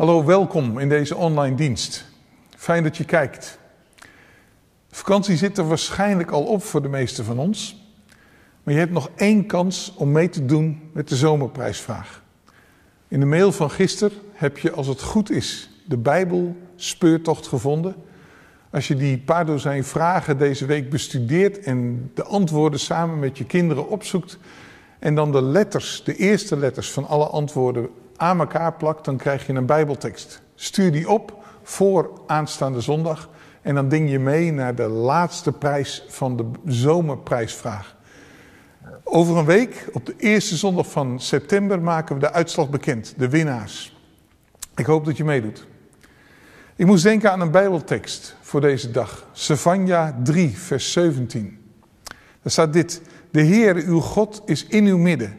Hallo, welkom in deze online dienst. Fijn dat je kijkt. Vakantie zit er waarschijnlijk al op voor de meesten van ons. Maar je hebt nog één kans om mee te doen met de zomerprijsvraag. In de mail van gisteren heb je, als het goed is, de Bijbel speurtocht gevonden. Als je die paar dozijn vragen deze week bestudeert en de antwoorden samen met je kinderen opzoekt en dan de letters, de eerste letters van alle antwoorden aan elkaar plakt, dan krijg je een Bijbeltekst. Stuur die op voor aanstaande zondag en dan ding je mee naar de laatste prijs van de zomerprijsvraag. Over een week, op de eerste zondag van september, maken we de uitslag bekend, de winnaars. Ik hoop dat je meedoet. Ik moest denken aan een Bijbeltekst voor deze dag. Savanja 3, vers 17. Daar staat dit. De Heer, uw God, is in uw midden.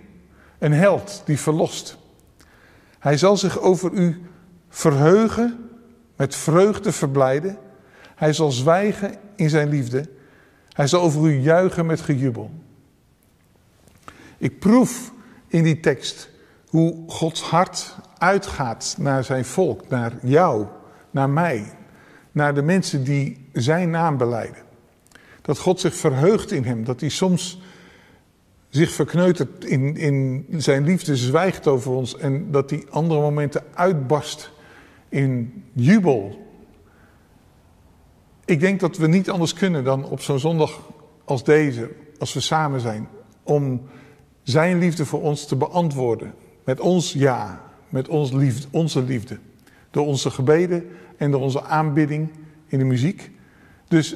Een held die verlost. Hij zal zich over u verheugen, met vreugde verblijden. Hij zal zwijgen in zijn liefde. Hij zal over u juichen met gejubel. Ik proef in die tekst hoe Gods hart uitgaat naar zijn volk, naar jou, naar mij, naar de mensen die zijn naam beleiden. Dat God zich verheugt in hem, dat hij soms zich verkneutert in, in zijn liefde, zwijgt over ons en dat hij andere momenten uitbarst in jubel. Ik denk dat we niet anders kunnen dan op zo'n zondag als deze, als we samen zijn, om zijn liefde voor ons te beantwoorden. Met ons ja, met ons onze liefde. Door onze gebeden en door onze aanbidding in de muziek. Dus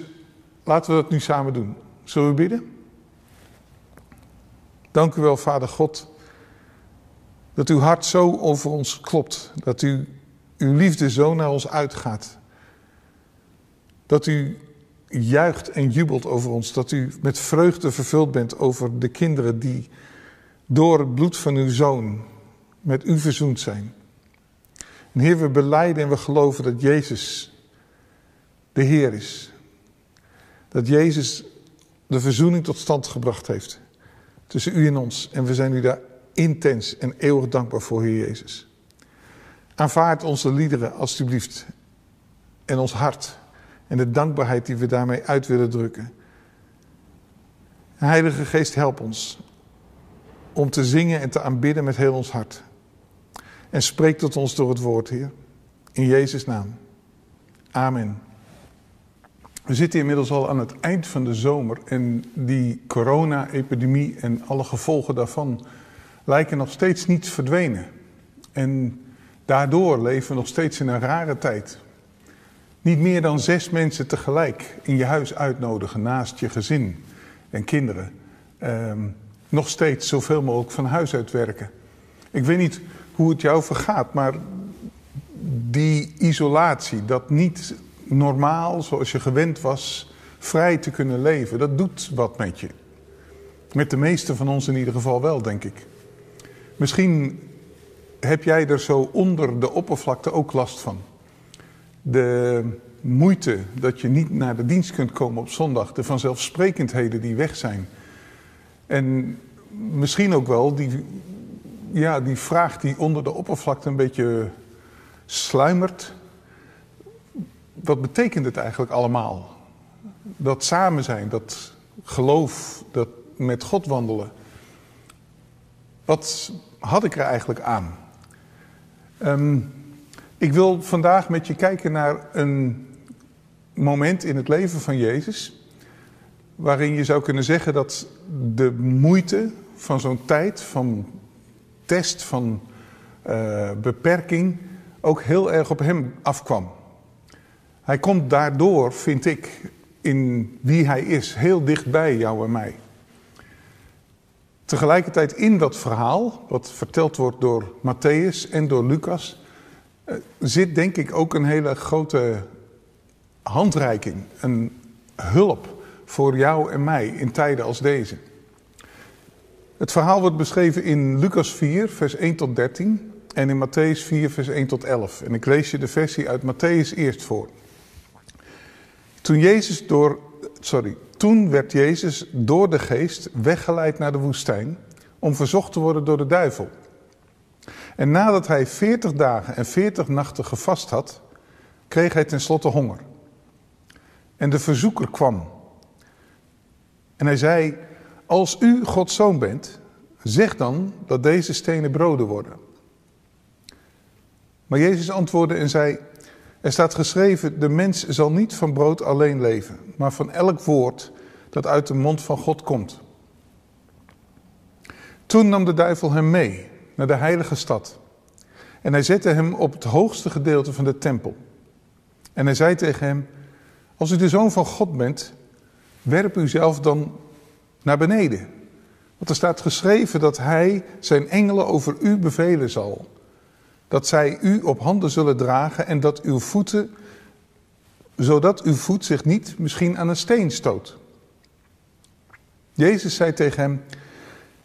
laten we dat nu samen doen. Zullen we bidden? Dank u wel, Vader God, dat uw hart zo over ons klopt. Dat u, uw liefde zo naar ons uitgaat. Dat u juicht en jubelt over ons. Dat u met vreugde vervuld bent over de kinderen die door het bloed van uw zoon met u verzoend zijn. En Heer, we beleiden en we geloven dat Jezus de Heer is. Dat Jezus de verzoening tot stand gebracht heeft tussen u en ons. En we zijn u daar intens en eeuwig dankbaar voor, Heer Jezus. Aanvaard onze liederen alstublieft en ons hart en de dankbaarheid die we daarmee uit willen drukken. Heilige Geest, help ons om te zingen en te aanbidden met heel ons hart. En spreek tot ons door het woord, Heer. In Jezus' naam. Amen. We zitten inmiddels al aan het eind van de zomer en die corona-epidemie en alle gevolgen daarvan lijken nog steeds niet verdwenen. En daardoor leven we nog steeds in een rare tijd. Niet meer dan zes mensen tegelijk in je huis uitnodigen naast je gezin en kinderen. Ehm, nog steeds zoveel mogelijk van huis uit werken. Ik weet niet hoe het jou vergaat, maar die isolatie, dat niet normaal, zoals je gewend was, vrij te kunnen leven, dat doet wat met je. Met de meeste van ons in ieder geval wel, denk ik. Misschien heb jij er zo onder de oppervlakte ook last van. De moeite dat je niet naar de dienst kunt komen op zondag, de vanzelfsprekendheden die weg zijn. En misschien ook wel die, ja, die vraag die onder de oppervlakte een beetje sluimert. Wat betekent het eigenlijk allemaal? Dat samen zijn, dat geloof, dat met God wandelen. Wat had ik er eigenlijk aan? Ehm, ik wil vandaag met je kijken naar een moment in het leven van Jezus. Waarin je zou kunnen zeggen dat de moeite van zo'n tijd, van test, van uh, beperking, ook heel erg op hem afkwam. Hij komt daardoor, vind ik, in wie hij is, heel dichtbij jou en mij. Tegelijkertijd in dat verhaal, wat verteld wordt door Matthäus en door Lucas, uh, zit denk ik ook een hele grote handreiking, een hulp voor jou en mij in tijden als deze. Het verhaal wordt beschreven in Lucas 4, vers 1 tot 13 en in Matthäus 4, vers 1 tot 11. En ik lees je de versie uit Matthäus eerst voor. Toen, Jezus door, sorry, toen werd Jezus door de geest weggeleid naar de woestijn om verzocht te worden door de duivel. En nadat hij veertig dagen en veertig nachten gevast had, kreeg hij tenslotte honger. En de verzoeker kwam. En hij zei, als u Gods zoon bent, zeg dan dat deze stenen broden worden. Maar Jezus antwoordde en zei, er staat geschreven, de mens zal niet van brood alleen leven, maar van elk woord dat uit de mond van God komt. Toen nam de duivel hem mee naar de heilige stad. En hij zette hem op het hoogste gedeelte van de tempel. En hij zei tegen hem, als u de zoon van God bent, werp u zelf dan naar beneden. Want er staat geschreven dat hij zijn engelen over u bevelen zal. Dat zij u op handen zullen dragen en dat uw voeten, zodat uw voet zich niet misschien aan een steen stoot. Jezus zei tegen hem,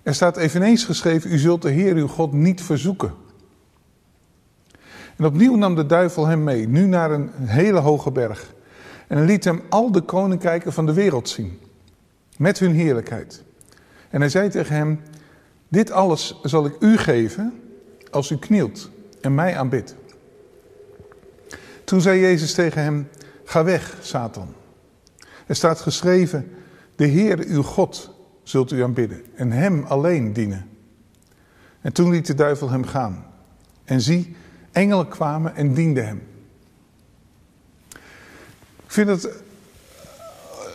er staat eveneens geschreven, u zult de Heer uw God niet verzoeken. En opnieuw nam de duivel hem mee, nu naar een hele hoge berg. En liet hem al de koninkrijken van de wereld zien, met hun heerlijkheid. En hij zei tegen hem, dit alles zal ik u geven als u knielt en mij aanbidt. Toen zei Jezus tegen hem, ga weg, Satan. Er staat geschreven, de Heer uw God zult u aanbidden en hem alleen dienen. En toen liet de duivel hem gaan. En zie, engelen kwamen en dienden hem. Ik vind het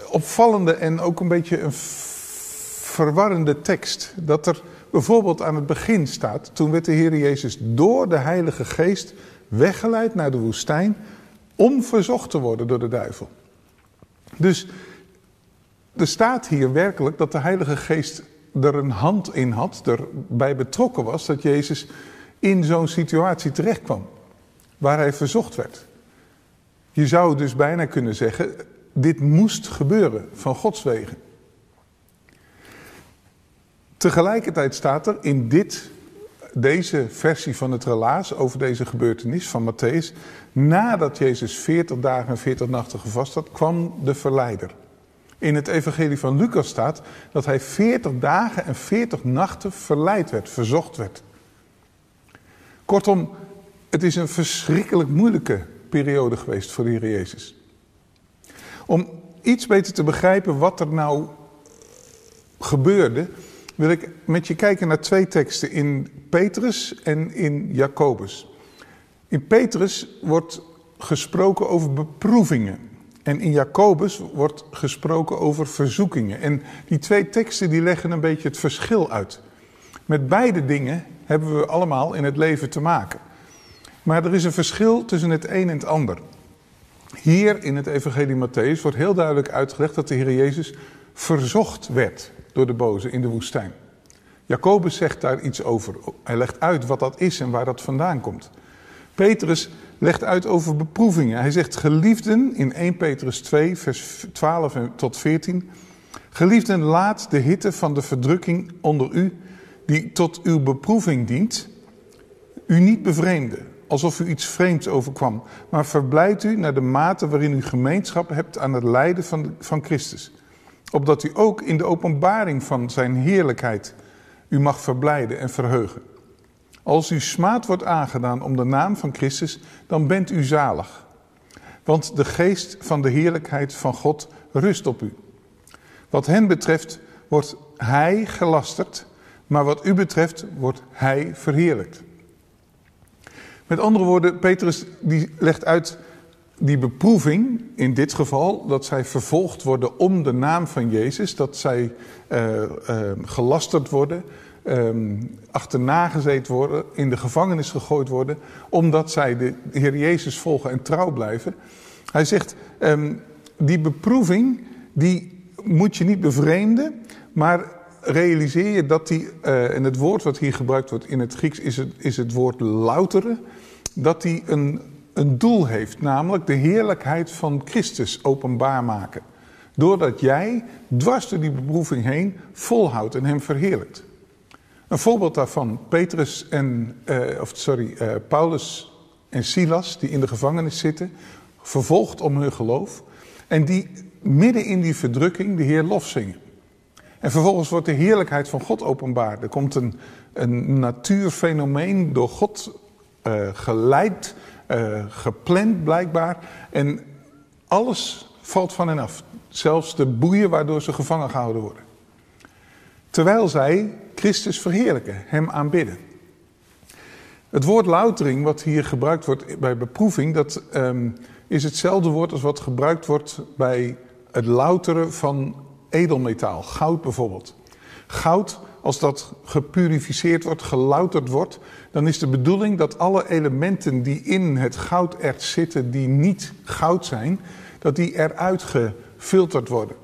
opvallende en ook een beetje een verwarrende tekst. Dat er bijvoorbeeld aan het begin staat, toen werd de Heer Jezus door de Heilige Geest weggeleid naar de woestijn om verzocht te worden door de duivel. Dus er staat hier werkelijk dat de Heilige Geest er een hand in had, erbij betrokken was dat Jezus in zo'n situatie terechtkwam, waar hij verzocht werd. Je zou dus bijna kunnen zeggen, dit moest gebeuren van Gods wegen. Tegelijkertijd staat er in dit, deze versie van het relaas over deze gebeurtenis van Matthäus, nadat Jezus 40 dagen en 40 nachten gevast had, kwam de verleider. In het evangelie van Lucas staat dat hij 40 dagen en 40 nachten verleid werd, verzocht werd. Kortom, het is een verschrikkelijk moeilijke periode geweest voor de Heer Jezus. Om iets beter te begrijpen wat er nou gebeurde, wil ik met je kijken naar twee teksten in Petrus en in Jacobus. In Petrus wordt gesproken over beproevingen. En in Jacobus wordt gesproken over verzoekingen. En die twee teksten die leggen een beetje het verschil uit. Met beide dingen hebben we allemaal in het leven te maken. Maar er is een verschil tussen het een en het ander. Hier in het Evangelie Matthäus wordt heel duidelijk uitgelegd dat de Heer Jezus verzocht werd door de boze in de woestijn. Jacobus zegt daar iets over. Hij legt uit wat dat is en waar dat vandaan komt. Petrus legt uit over beproevingen. Hij zegt, geliefden, in 1 Petrus 2, vers 12 tot 14. Geliefden, laat de hitte van de verdrukking onder u, die tot uw beproeving dient, u niet bevreemden, alsof u iets vreemds overkwam. Maar verblijd u naar de mate waarin u gemeenschap hebt aan het lijden van, van Christus. Opdat u ook in de openbaring van zijn heerlijkheid u mag verblijden en verheugen. Als u smaad wordt aangedaan om de naam van Christus, dan bent u zalig. Want de geest van de heerlijkheid van God rust op u. Wat hen betreft wordt hij gelasterd, maar wat u betreft wordt hij verheerlijkt. Met andere woorden, Petrus die legt uit die beproeving, in dit geval, dat zij vervolgd worden om de naam van Jezus, dat zij uh, uh, gelasterd worden, um, achterna gezeten worden, in de gevangenis gegooid worden, omdat zij de Heer Jezus volgen en trouw blijven. Hij zegt, um, die beproeving, die moet je niet bevreemden, maar realiseer je dat die, uh, en het woord wat hier gebruikt wordt in het Grieks is het, is het woord loutere, dat die een, een doel heeft, namelijk de heerlijkheid van Christus openbaar maken. Doordat jij dwars door die beproeving heen volhoudt en hem verheerlijkt. Een voorbeeld daarvan, Petrus en, uh, of sorry, uh, Paulus en Silas, die in de gevangenis zitten, vervolgd om hun geloof, en die midden in die verdrukking de Heer lof zingen. En vervolgens wordt de heerlijkheid van God openbaar. Er komt een, een natuurfenomeen door God uh, geleid, uh, gepland blijkbaar. En alles valt van hen af. Zelfs de boeien waardoor ze gevangen gehouden worden. Terwijl zij Christus verheerlijken, hem aanbidden. Het woord loutering, wat hier gebruikt wordt bij beproeving, dat um, is hetzelfde woord als wat gebruikt wordt bij het louteren van edelmetaal, goud bijvoorbeeld. Goud, als dat gepurificeerd wordt, gelouterd wordt, dan is de bedoeling dat alle elementen die in het gouderts zitten, die niet goud zijn, dat die eruit gefilterd worden.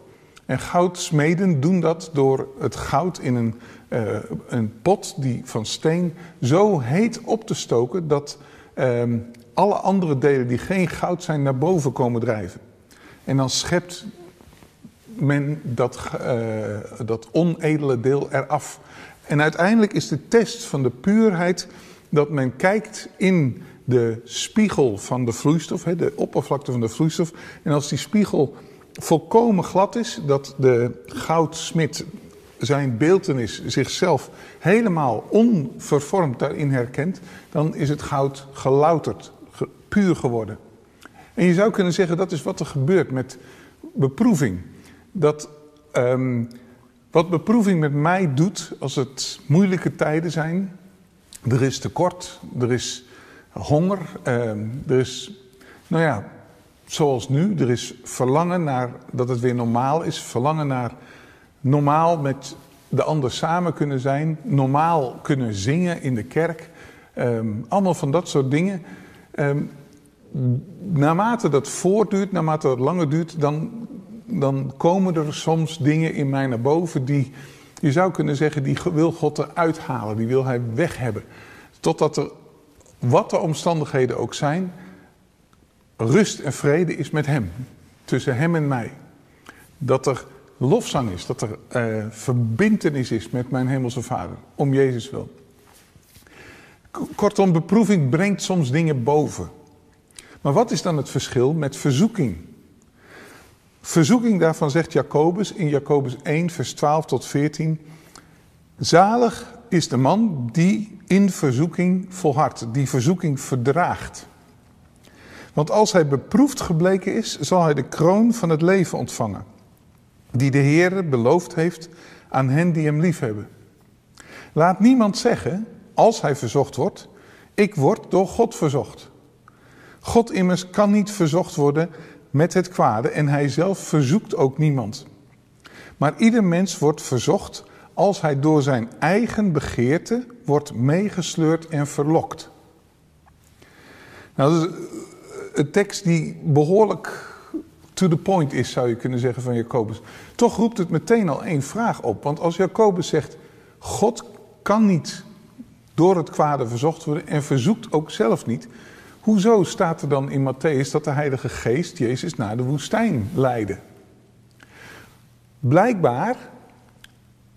En goudsmeden doen dat door het goud in een, uh, een pot die van steen zo heet op te stoken dat uh, alle andere delen die geen goud zijn naar boven komen drijven. En dan schept men dat, uh, dat onedele deel eraf. En uiteindelijk is de test van de puurheid dat men kijkt in de spiegel van de vloeistof, de oppervlakte van de vloeistof. En als die spiegel volkomen glad is, dat de goudsmid zijn beeltenis zichzelf helemaal onvervormd daarin herkent, dan is het goud gelouterd, puur geworden. En je zou kunnen zeggen dat is wat er gebeurt met beproeving. Dat um, wat beproeving met mij doet als het moeilijke tijden zijn, er is tekort, er is honger, um, er is, nou ja, zoals nu, er is verlangen naar dat het weer normaal is, verlangen naar normaal met de ander samen kunnen zijn, normaal kunnen zingen in de kerk, um, allemaal van dat soort dingen. Um, naarmate dat voortduurt, naarmate dat langer duurt, dan, dan komen er soms dingen in mij naar boven die, je zou kunnen zeggen, die wil God eruit halen, die wil hij weg hebben. Totdat er, wat de omstandigheden ook zijn, rust en vrede is met Hem, tussen Hem en mij. Dat er lofzang is, dat er uh, verbintenis is met mijn Hemelse Vader, om Jezus wil. Kortom, beproeving brengt soms dingen boven. Maar wat is dan het verschil met verzoeking? Verzoeking daarvan zegt Jacobus in Jacobus 1, vers 12 tot 14. Zalig is de man die in verzoeking volhardt, die verzoeking verdraagt. Want als hij beproefd gebleken is, zal hij de kroon van het leven ontvangen, die de Heer beloofd heeft aan hen die hem liefhebben. Laat niemand zeggen, als hij verzocht wordt, ik word door God verzocht. God immers kan niet verzocht worden met het kwade en hij zelf verzoekt ook niemand. Maar ieder mens wordt verzocht als hij door zijn eigen begeerte wordt meegesleurd en verlokt. Nou, dat is een tekst die behoorlijk to the point is, zou je kunnen zeggen, van Jacobus. Toch roept het meteen al één vraag op. Want als Jacobus zegt, God kan niet door het kwade verzocht worden en verzoekt ook zelf niet. Hoezo staat er dan in Matthäus dat de Heilige Geest Jezus naar de woestijn leidde? Blijkbaar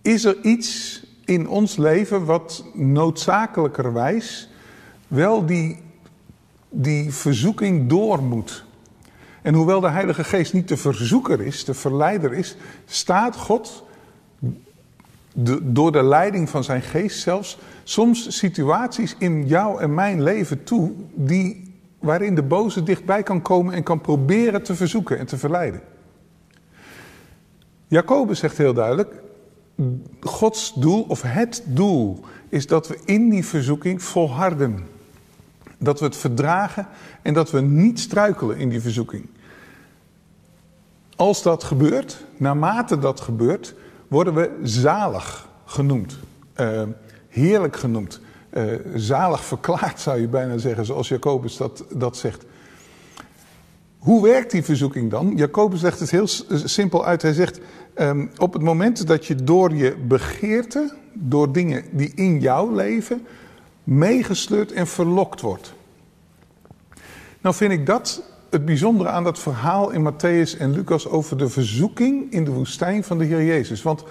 is er iets in ons leven wat noodzakelijkerwijs wel die, die verzoeking door moet. En hoewel de Heilige Geest niet de verzoeker is, de verleider is, staat God door de leiding van zijn geest zelfs soms situaties in jou en mijn leven toe die, waarin de boze dichtbij kan komen en kan proberen te verzoeken en te verleiden. Jacobus zegt heel duidelijk, Gods doel of het doel is dat we in die verzoeking volharden. Dat we het verdragen en dat we niet struikelen in die verzoeking. Als dat gebeurt, naarmate dat gebeurt, worden we zalig genoemd. Uh, heerlijk genoemd. Uh, zalig verklaard zou je bijna zeggen, zoals Jacobus dat, dat zegt. Hoe werkt die verzoeking dan? Jacobus legt het heel simpel uit. Hij zegt, um, op het moment dat je door je begeerte, door dingen die in jou leven, meegesleurd en verlokt wordt. Nou vind ik dat het bijzondere aan dat verhaal in Matthäus en Lucas over de verzoeking in de woestijn van de Heer Jezus. Want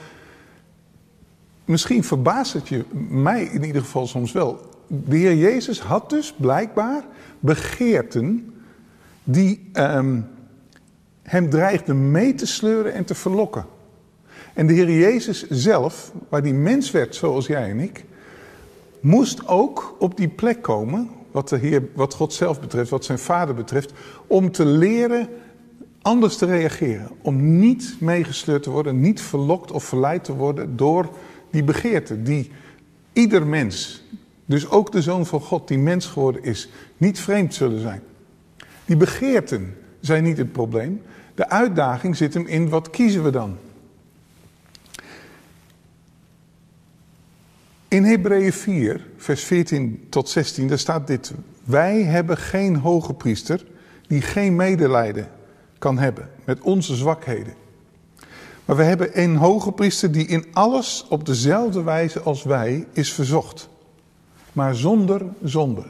misschien verbaast het je, mij in ieder geval soms wel. De Heer Jezus had dus blijkbaar begeerten die um, hem dreigden mee te sleuren en te verlokken. En de Heer Jezus zelf, waar die mens werd zoals jij en ik, moest ook op die plek komen, wat, de Heer, wat God zelf betreft, wat zijn vader betreft, om te leren anders te reageren. Om niet meegesleurd te worden, niet verlokt of verleid te worden door die begeerte die ieder mens, dus ook de Zoon van God die mens geworden is, niet vreemd zullen zijn. Die begeerten zijn niet het probleem. De uitdaging zit hem in wat kiezen we dan? In Hebreeën 4, vers 14 tot 16, daar staat dit. Wij hebben geen hoge priester die geen medelijden kan hebben met onze zwakheden. Maar we hebben een hoge priester die in alles op dezelfde wijze als wij is verzocht. Maar zonder zonde.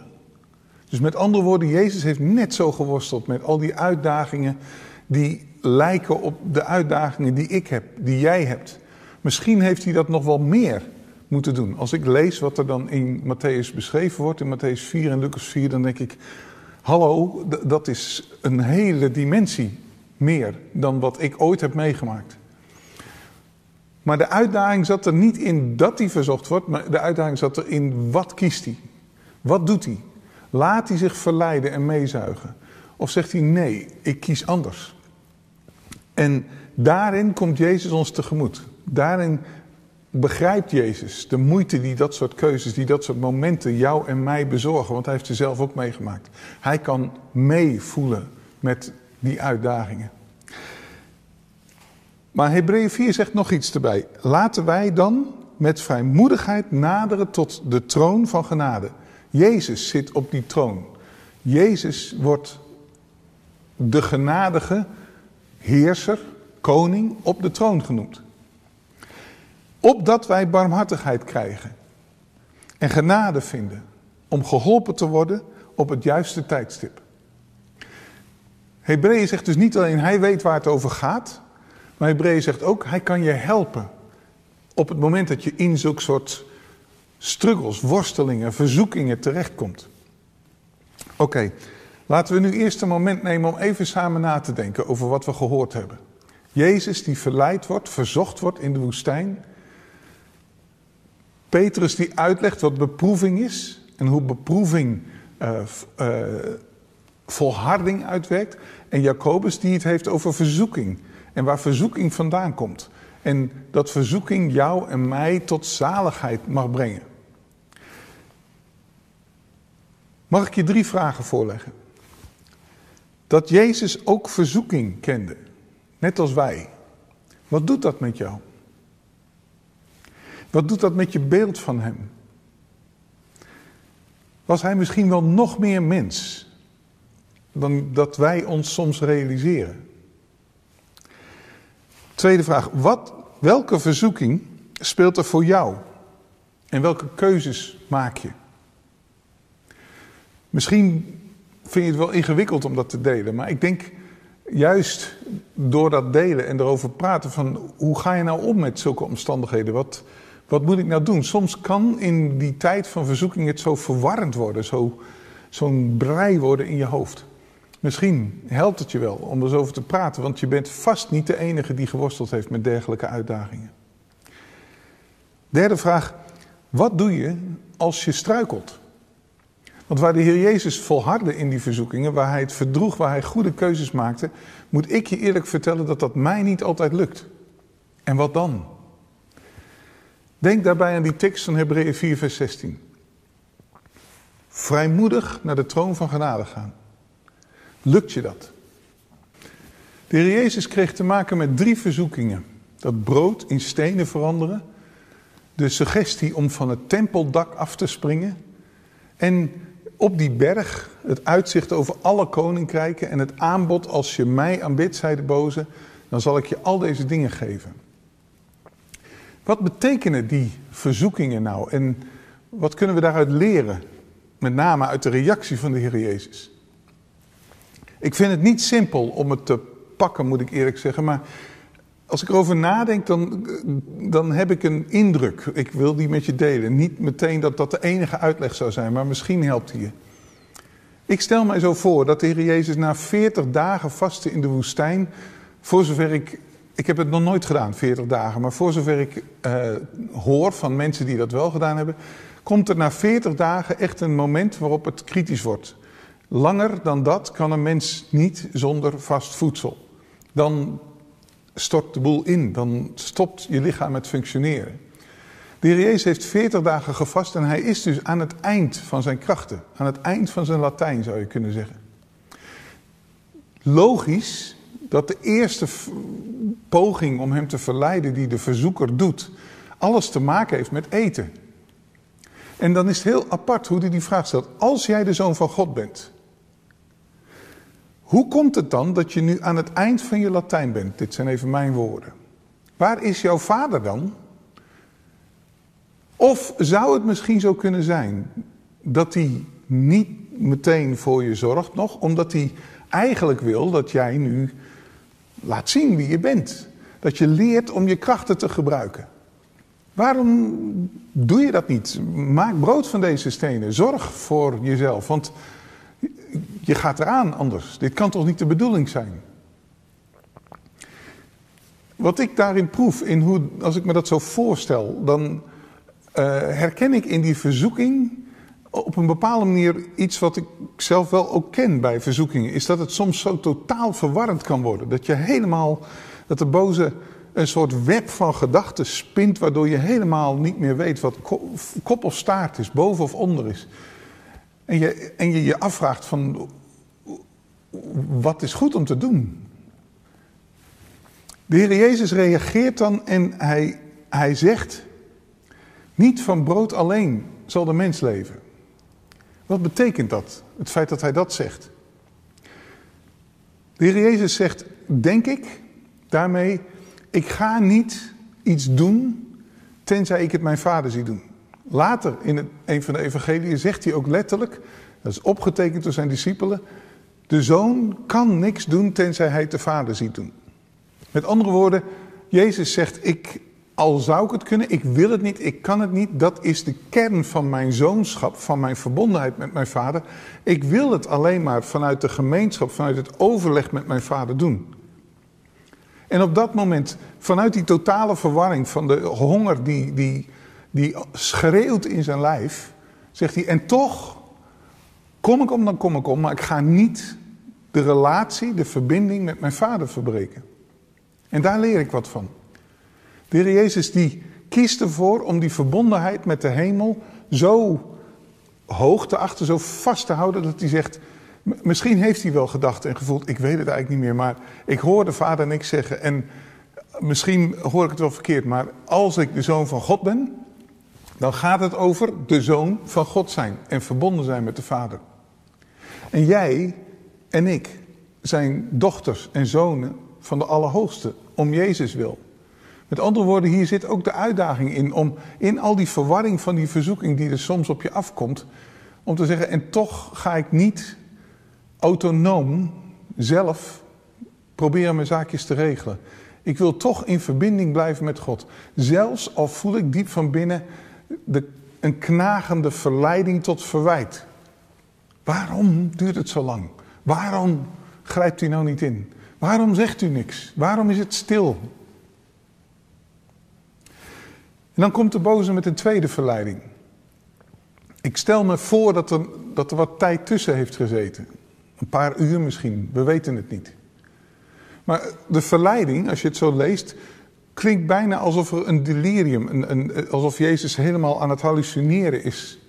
Dus met andere woorden, Jezus heeft net zo geworsteld met al die uitdagingen die lijken op de uitdagingen die ik heb, die jij hebt. Misschien heeft hij dat nog wel meer moeten doen. Als ik lees wat er dan in Matthäus beschreven wordt, in Matthäus 4 en Lucas 4, dan denk ik, hallo, dat is een hele dimensie meer dan wat ik ooit heb meegemaakt. Maar de uitdaging zat er niet in dat hij verzocht wordt, maar de uitdaging zat er in wat kiest hij? Wat doet hij? Laat hij zich verleiden en meezuigen? Of zegt hij nee, ik kies anders? En daarin komt Jezus ons tegemoet. Daarin begrijpt Jezus de moeite die dat soort keuzes, die dat soort momenten jou en mij bezorgen. Want hij heeft ze zelf ook meegemaakt. Hij kan meevoelen met die uitdagingen. Maar Hebreeën 4 zegt nog iets erbij. Laten wij dan met vrijmoedigheid naderen tot de troon van genade. Jezus zit op die troon. Jezus wordt de genadige heerser, koning op de troon genoemd. Opdat wij barmhartigheid krijgen en genade vinden om geholpen te worden op het juiste tijdstip. Hebreeën zegt dus niet alleen hij weet waar het over gaat, maar Hebreeën zegt ook hij kan je helpen op het moment dat je in zulke soort struggles, worstelingen, verzoekingen terechtkomt. Oké, laten we nu eerst een moment nemen om even samen na te denken over wat we gehoord hebben. Jezus die verleid wordt, verzocht wordt in de woestijn. Petrus die uitlegt wat beproeving is en hoe beproeving uh, uh, volharding uitwerkt. En Jacobus die het heeft over verzoeking en waar verzoeking vandaan komt. En dat verzoeking jou en mij tot zaligheid mag brengen. Mag ik je drie vragen voorleggen? Dat Jezus ook verzoeking kende, net als wij. Wat doet dat met jou? Wat doet dat met je beeld van Hem? Was Hij misschien wel nog meer mens dan dat wij ons soms realiseren? Tweede vraag, wat, welke verzoeking speelt er voor jou? En welke keuzes maak je? Misschien vind je het wel ingewikkeld om dat te delen, maar ik denk juist door dat delen en erover praten van hoe ga je nou om met zulke omstandigheden? Wat, wat moet ik nou doen? Soms kan in die tijd van verzoeking het zo verwarrend worden, zo, zo'n brei worden in je hoofd. Misschien helpt het je wel om er eens over te praten, want je bent vast niet de enige die geworsteld heeft met dergelijke uitdagingen. Derde vraag, wat doe je als je struikelt? Want waar de Heer Jezus volhardde in die verzoekingen, waar hij het verdroeg, waar hij goede keuzes maakte, moet ik je eerlijk vertellen dat dat mij niet altijd lukt. En wat dan? Denk daarbij aan die tekst van Hebreeën 4, vers 16. Vrijmoedig naar de troon van genade gaan. Lukt je dat? De Heer Jezus kreeg te maken met drie verzoekingen. Dat brood in stenen veranderen. De suggestie om van het tempeldak af te springen. En op die berg het uitzicht over alle koninkrijken. En het aanbod als je mij aanbidt, zei de boze, dan zal ik je al deze dingen geven. Wat betekenen die verzoekingen nou? En wat kunnen we daaruit leren? Met name uit de reactie van de Heer Jezus. Ik vind het niet simpel om het te pakken, moet ik eerlijk zeggen. Maar als ik erover nadenk, dan, dan heb ik een indruk. Ik wil die met je delen. Niet meteen dat dat de enige uitleg zou zijn, maar misschien helpt die je. Ik stel mij zo voor dat de Heer Jezus na 40 dagen vasten in de woestijn, voor zover ik ik heb het nog nooit gedaan, 40 dagen. Maar voor zover ik uh, hoor van mensen die dat wel gedaan hebben, komt er na 40 dagen echt een moment waarop het kritisch wordt. Langer dan dat kan een mens niet zonder vast voedsel. Dan stort de boel in, dan stopt je lichaam met functioneren. De heer heeft 40 dagen gevast en hij is dus aan het eind van zijn krachten. Aan het eind van zijn Latijn zou je kunnen zeggen. Logisch dat de eerste poging om hem te verleiden die de verzoeker doet, alles te maken heeft met eten. En dan is het heel apart hoe hij die vraag stelt. Als jij de zoon van God bent, hoe komt het dan dat je nu aan het eind van je Latijn bent? Dit zijn even mijn woorden. Waar is jouw vader dan? Of zou het misschien zo kunnen zijn dat hij niet meteen voor je zorgt nog, omdat hij eigenlijk wil dat jij nu laat zien wie je bent. Dat je leert om je krachten te gebruiken. Waarom doe je dat niet? Maak brood van deze stenen. Zorg voor jezelf, want je gaat eraan anders. Dit kan toch niet de bedoeling zijn? Wat ik daarin proef, in hoe, als ik me dat zo voorstel, dan uh, herken ik in die verzoeking op een bepaalde manier iets wat ik zelf wel ook ken bij verzoekingen. Is dat het soms zo totaal verwarrend kan worden. Dat je helemaal, dat de boze een soort web van gedachten spint, waardoor je helemaal niet meer weet wat kop of staart is, boven of onder is. En je en je, je afvraagt van, wat is goed om te doen? De Heer Jezus reageert dan en hij, hij zegt, niet van brood alleen zal de mens leven. Wat betekent dat, het feit dat hij dat zegt? De Heer Jezus zegt, denk ik, daarmee, ik ga niet iets doen tenzij ik het mijn vader zie doen. Later in een van de evangeliën zegt hij ook letterlijk, dat is opgetekend door zijn discipelen, de zoon kan niks doen tenzij hij het de vader ziet doen. Met andere woorden, Jezus zegt, ik, al zou ik het kunnen, ik wil het niet, ik kan het niet. Dat is de kern van mijn zoonschap, van mijn verbondenheid met mijn vader. Ik wil het alleen maar vanuit de gemeenschap, vanuit het overleg met mijn vader doen. En op dat moment, vanuit die totale verwarring van de honger die, die, die schreeuwt in zijn lijf, zegt hij, en toch kom ik om, dan kom ik om, maar ik ga niet de relatie, de verbinding met mijn vader verbreken. En daar leer ik wat van. De Jezus die kiest ervoor om die verbondenheid met de hemel zo hoog te achter, zo vast te houden dat hij zegt, misschien heeft hij wel gedacht en gevoeld, ik weet het eigenlijk niet meer, maar ik hoor de vader niks zeggen en misschien hoor ik het wel verkeerd, maar als ik de zoon van God ben, dan gaat het over de zoon van God zijn en verbonden zijn met de vader. En jij en ik zijn dochters en zonen van de Allerhoogste, om Jezus wil. Met andere woorden, hier zit ook de uitdaging in om in al die verwarring van die verzoeking die er soms op je afkomt, om te zeggen, en toch ga ik niet autonoom zelf proberen mijn zaakjes te regelen. Ik wil toch in verbinding blijven met God. Zelfs al voel ik diep van binnen de, een knagende verleiding tot verwijt. Waarom duurt het zo lang? Waarom grijpt u nou niet in? Waarom zegt u niks? Waarom is het stil? En dan komt de boze met een tweede verleiding. Ik stel me voor dat er, dat er wat tijd tussen heeft gezeten. Een paar uur misschien, we weten het niet. Maar de verleiding, als je het zo leest, klinkt bijna alsof er een delirium, een, een, alsof Jezus helemaal aan het hallucineren is.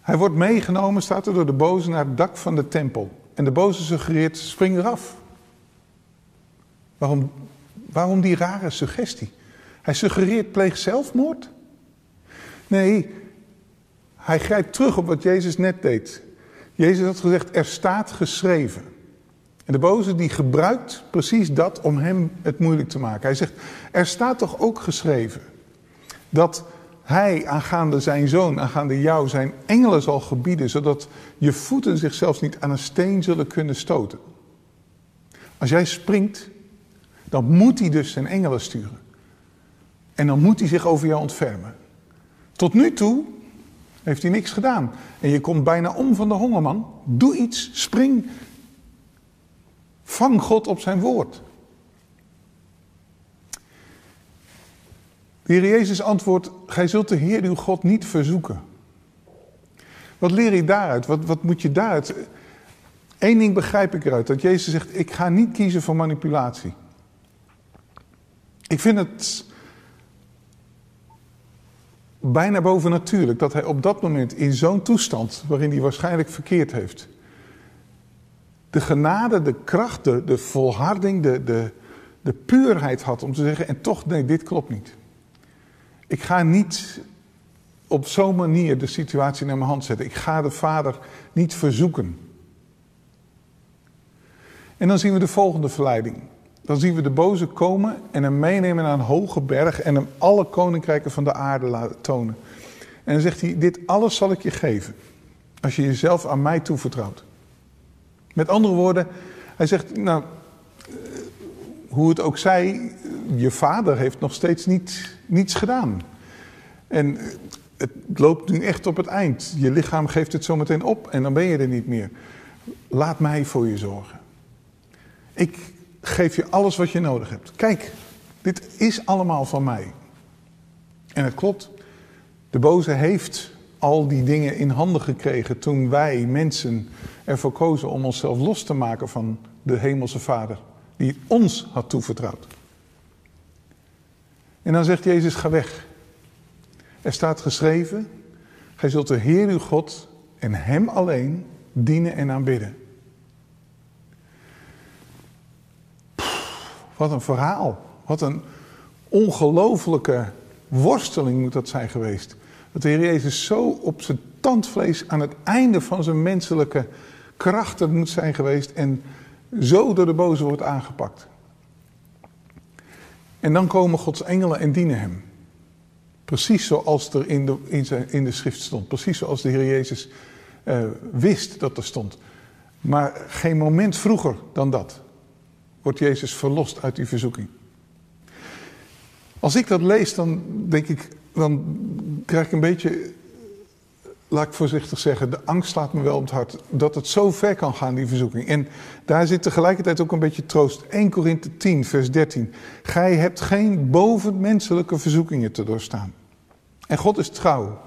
Hij wordt meegenomen, staat er door de boze, naar het dak van de tempel. En de boze suggereert, spring eraf. Waarom, waarom die rare suggestie? Hij suggereert, pleeg zelfmoord? Nee, hij grijpt terug op wat Jezus net deed. Jezus had gezegd, er staat geschreven. En de boze die gebruikt precies dat om hem het moeilijk te maken. Hij zegt, er staat toch ook geschreven dat hij aangaande zijn zoon, aangaande jou, zijn engelen zal gebieden, zodat je voeten zichzelf niet aan een steen zullen kunnen stoten. Als jij springt, dan moet hij dus zijn engelen sturen. En dan moet hij zich over jou ontfermen. Tot nu toe heeft hij niks gedaan. En je komt bijna om van de hongerman. Doe iets, spring. Vang God op zijn woord. De Heer Jezus antwoordt, gij zult de Heer uw God niet verzoeken. Wat leer je daaruit? Wat, wat moet je daaruit? Eén ding begrijp ik eruit, dat Jezus zegt, ik ga niet kiezen voor manipulatie. Ik vind het bijna bovennatuurlijk dat hij op dat moment in zo'n toestand, waarin hij waarschijnlijk verkeerd heeft, de genade, de kracht, de, de volharding, de, de, de puurheid had om te zeggen, en toch, nee, dit klopt niet. Ik ga niet op zo'n manier de situatie naar mijn hand zetten. Ik ga de Vader niet verzoeken. En dan zien we de volgende verleiding. Dan zien we de boze komen en hem meenemen naar een hoge berg en hem alle koninkrijken van de aarde laten tonen. En dan zegt hij, dit alles zal ik je geven, als je jezelf aan mij toevertrouwt. Met andere woorden, hij zegt, nou, eh, hoe het ook zij, je vader heeft nog steeds niet, niets gedaan. En het loopt nu echt op het eind. Je lichaam geeft het zometeen op en dan ben je er niet meer. Laat mij voor je zorgen. Ik geef je alles wat je nodig hebt. Kijk, dit is allemaal van mij. En het klopt. De boze heeft al die dingen in handen gekregen toen wij mensen ervoor kozen om onszelf los te maken van de Hemelse Vader, die ons had toevertrouwd. En dan zegt Jezus: ga weg. Er staat geschreven: Gij zult de Heer uw God en Hem alleen dienen en aanbidden. Wat een verhaal. Wat een ongelofelijke worsteling moet dat zijn geweest. Dat de Heer Jezus zo op zijn tandvlees aan het einde van zijn menselijke krachten moet zijn geweest en zo door de boze wordt aangepakt. En dan komen Gods engelen en dienen hem. Precies zoals er in de, in, zijn, in de schrift stond. Precies zoals de Heer Jezus uh, wist dat er stond. Maar geen moment vroeger dan dat wordt Jezus verlost uit die verzoeking. Als ik dat lees, dan denk ik, dan krijg ik een beetje, laat ik voorzichtig zeggen, de angst slaat me wel op het hart. Dat het zo ver kan gaan, die verzoeking. En daar zit tegelijkertijd ook een beetje troost. 1 Korinthe 10, vers 13. Gij hebt geen bovenmenselijke verzoekingen te doorstaan. En God is trouw.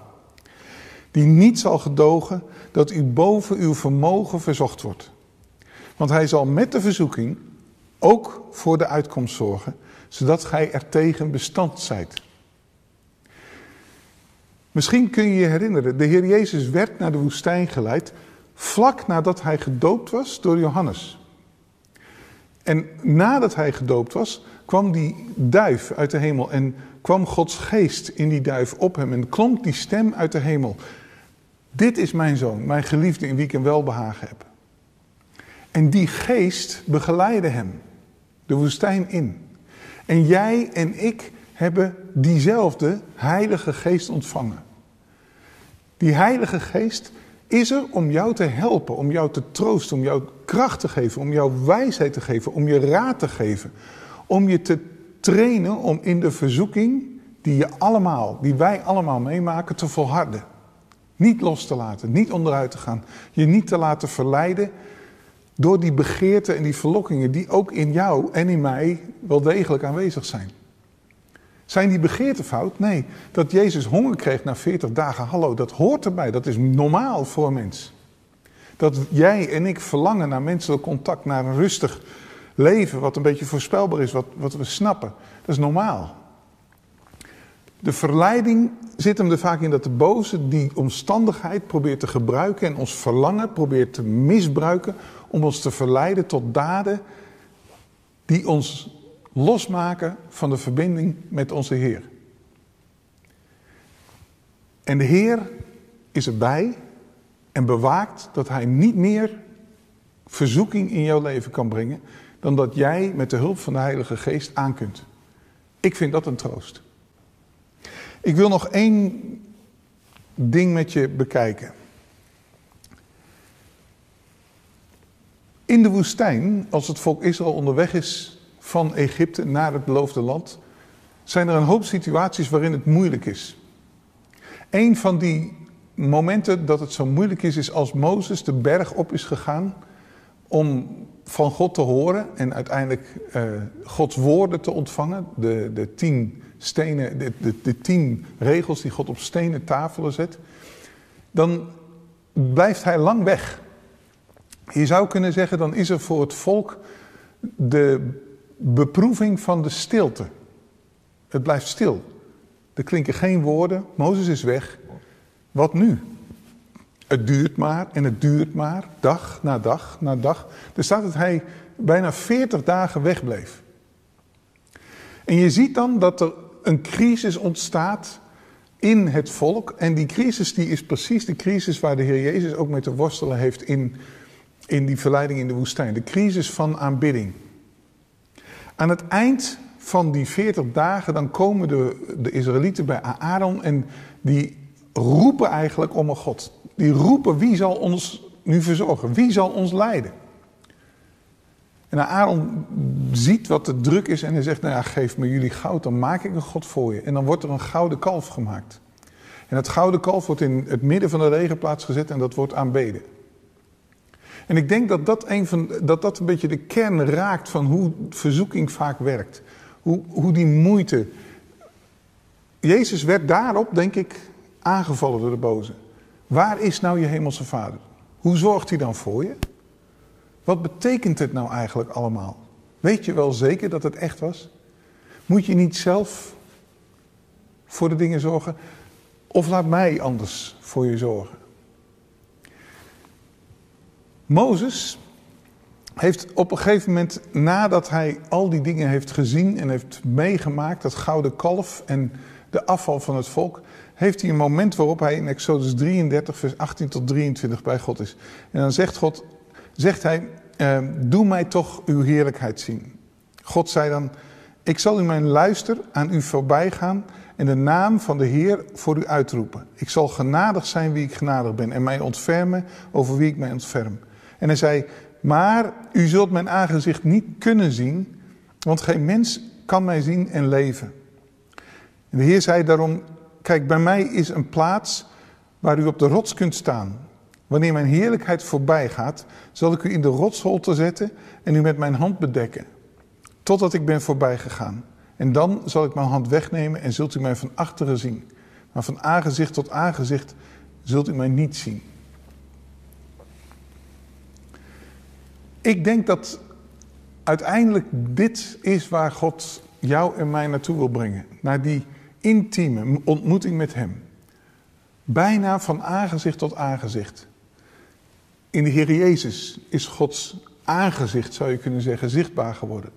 Die niet zal gedogen dat u boven uw vermogen verzocht wordt. Want hij zal met de verzoeking ook voor de uitkomst zorgen, zodat gij er tegen bestand zijt. Misschien kun je je herinneren, de Heer Jezus werd naar de woestijn geleid vlak nadat hij gedoopt was door Johannes. En nadat hij gedoopt was, kwam die duif uit de hemel en kwam Gods geest in die duif op hem en klonk die stem uit de hemel. Dit is mijn zoon, mijn geliefde in wie ik een welbehagen heb. En die geest begeleidde hem de woestijn in. En jij en ik hebben diezelfde Heilige Geest ontvangen. Die Heilige Geest is er om jou te helpen, om jou te troosten, om jou kracht te geven, om jou wijsheid te geven, om je raad te geven. Om je te trainen om in de verzoeking die je allemaal, die wij allemaal meemaken, te volharden. Niet los te laten, niet onderuit te gaan, je niet te laten verleiden door die begeerten en die verlokkingen die ook in jou en in mij wel degelijk aanwezig zijn. Zijn die begeerten fout? Nee. Dat Jezus honger kreeg na 40 dagen, hallo, dat hoort erbij. Dat is normaal voor een mens. Dat jij en ik verlangen naar menselijk contact, naar een rustig leven, wat een beetje voorspelbaar is, wat, wat we snappen. Dat is normaal. De verleiding zit hem er vaak in dat de boze die omstandigheid probeert te gebruiken en ons verlangen probeert te misbruiken om ons te verleiden tot daden die ons losmaken van de verbinding met onze Heer. En de Heer is erbij en bewaakt dat Hij niet meer verzoeking in jouw leven kan brengen dan dat jij met de hulp van de Heilige Geest aan kunt. Ik vind dat een troost. Ik wil nog één ding met je bekijken. In de woestijn, als het volk Israël onderweg is van Egypte naar het beloofde land, zijn er een hoop situaties waarin het moeilijk is. Een van die momenten dat het zo moeilijk is, is als Mozes de berg op is gegaan om van God te horen en uiteindelijk uh, Gods woorden te ontvangen. De, de tien stenen, de, de, de tien regels die God op stenen tafelen zet. Dan blijft hij lang weg. Je zou kunnen zeggen, dan is er voor het volk de beproeving van de stilte. Het blijft stil. Er klinken geen woorden. Mozes is weg. Wat nu? Het duurt maar en het duurt maar, dag na dag na dag. Er staat dat hij bijna 40 dagen wegbleef. En je ziet dan dat er een crisis ontstaat in het volk. En die crisis die is precies de crisis waar de Heer Jezus ook mee te worstelen heeft in, in die verleiding in de woestijn. De crisis van aanbidding. Aan het eind van die 40 dagen dan komen de, de Israëlieten bij Aaron en die roepen eigenlijk om een God. Die roepen wie zal ons nu verzorgen? Wie zal ons leiden? En Aaron ziet wat de druk is en hij zegt, nou ja, geef me jullie goud, dan maak ik een God voor je. En dan wordt er een gouden kalf gemaakt. En dat gouden kalf wordt in het midden van de regenplaats gezet en dat wordt aanbeden. En ik denk dat dat een, van, dat dat een beetje de kern raakt van hoe verzoeking vaak werkt. Hoe, hoe die moeite. Jezus werd daarop, denk ik, aangevallen door de boze. Waar is nou je hemelse vader? Hoe zorgt hij dan voor je? Wat betekent het nou eigenlijk allemaal? Weet je wel zeker dat het echt was? Moet je niet zelf voor de dingen zorgen? Of laat mij anders voor je zorgen? Mozes heeft op een gegeven moment, nadat hij al die dingen heeft gezien en heeft meegemaakt, dat gouden kalf en de afval van het volk, heeft hij een moment waarop hij in Exodus 33, vers 18 tot 23 bij God is. En dan zegt God, zegt hij, eh, doe mij toch uw heerlijkheid zien. God zei dan, ik zal in mijn luister aan u voorbij gaan en de naam van de Heer voor u uitroepen. Ik zal genadig zijn wie ik genadig ben en mij ontfermen over wie ik mij ontferm. En hij zei, maar u zult mijn aangezicht niet kunnen zien, want geen mens kan mij zien en leven. En de Heer zei daarom, kijk, bij mij is een plaats waar u op de rots kunt staan. Wanneer mijn heerlijkheid voorbij gaat, zal ik u in de rotsholte zetten en u met mijn hand bedekken, totdat ik ben voorbij gegaan. En dan zal ik mijn hand wegnemen en zult u mij van achteren zien. Maar van aangezicht tot aangezicht zult u mij niet zien. Ik denk dat uiteindelijk dit is waar God jou en mij naartoe wil brengen. Naar die intieme ontmoeting met Hem. Bijna van aangezicht tot aangezicht. In de Heer Jezus is Gods aangezicht, zou je kunnen zeggen, zichtbaar geworden.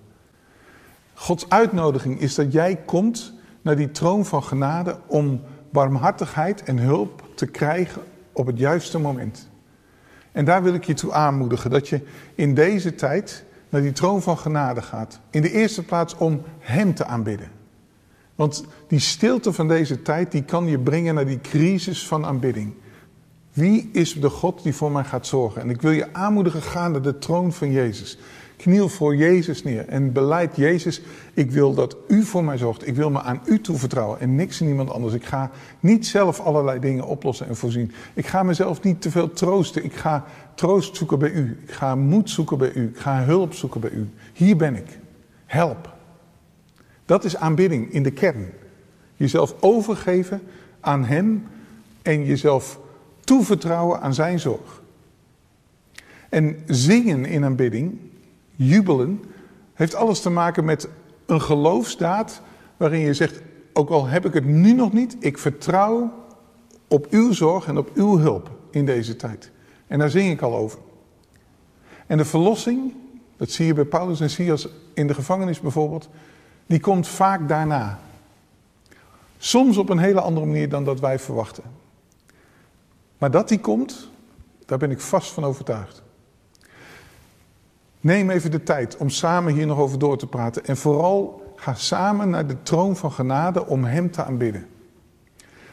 Gods uitnodiging is dat jij komt naar die troon van genade om barmhartigheid en hulp te krijgen op het juiste moment. En daar wil ik je toe aanmoedigen dat je in deze tijd naar die troon van genade gaat. In de eerste plaats om Hem te aanbidden. Want die stilte van deze tijd, die kan je brengen naar die crisis van aanbidding. Wie is de God die voor mij gaat zorgen? En ik wil je aanmoedigen, ga naar de troon van Jezus. Kniel voor Jezus neer en beleid Jezus, ik wil dat u voor mij zorgt. Ik wil me aan u toevertrouwen en niks en niemand anders. Ik ga niet zelf allerlei dingen oplossen en voorzien. Ik ga mezelf niet te veel troosten. Ik ga troost zoeken bij u. Ik ga moed zoeken bij u. Ik ga hulp zoeken bij u. Hier ben ik. Help. Dat is aanbidding in de kern. Jezelf overgeven aan Hem en jezelf toevertrouwen aan Zijn zorg. En zingen in aanbidding jubelen, heeft alles te maken met een geloofsdaad waarin je zegt, ook al heb ik het nu nog niet, ik vertrouw op uw zorg en op uw hulp in deze tijd. En daar zing ik al over. En de verlossing, dat zie je bij Paulus en Silas in de gevangenis bijvoorbeeld, die komt vaak daarna. Soms op een hele andere manier dan dat wij verwachten. Maar dat die komt, daar ben ik vast van overtuigd. Neem even de tijd om samen hier nog over door te praten. En vooral ga samen naar de troon van genade om Hem te aanbidden.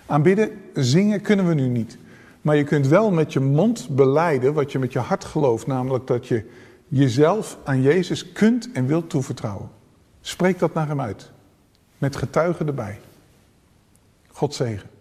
Aanbidden, zingen kunnen we nu niet. Maar je kunt wel met je mond beleiden wat je met je hart gelooft. Namelijk dat je jezelf aan Jezus kunt en wilt toevertrouwen. Spreek dat naar Hem uit. Met getuigen erbij. God zegen.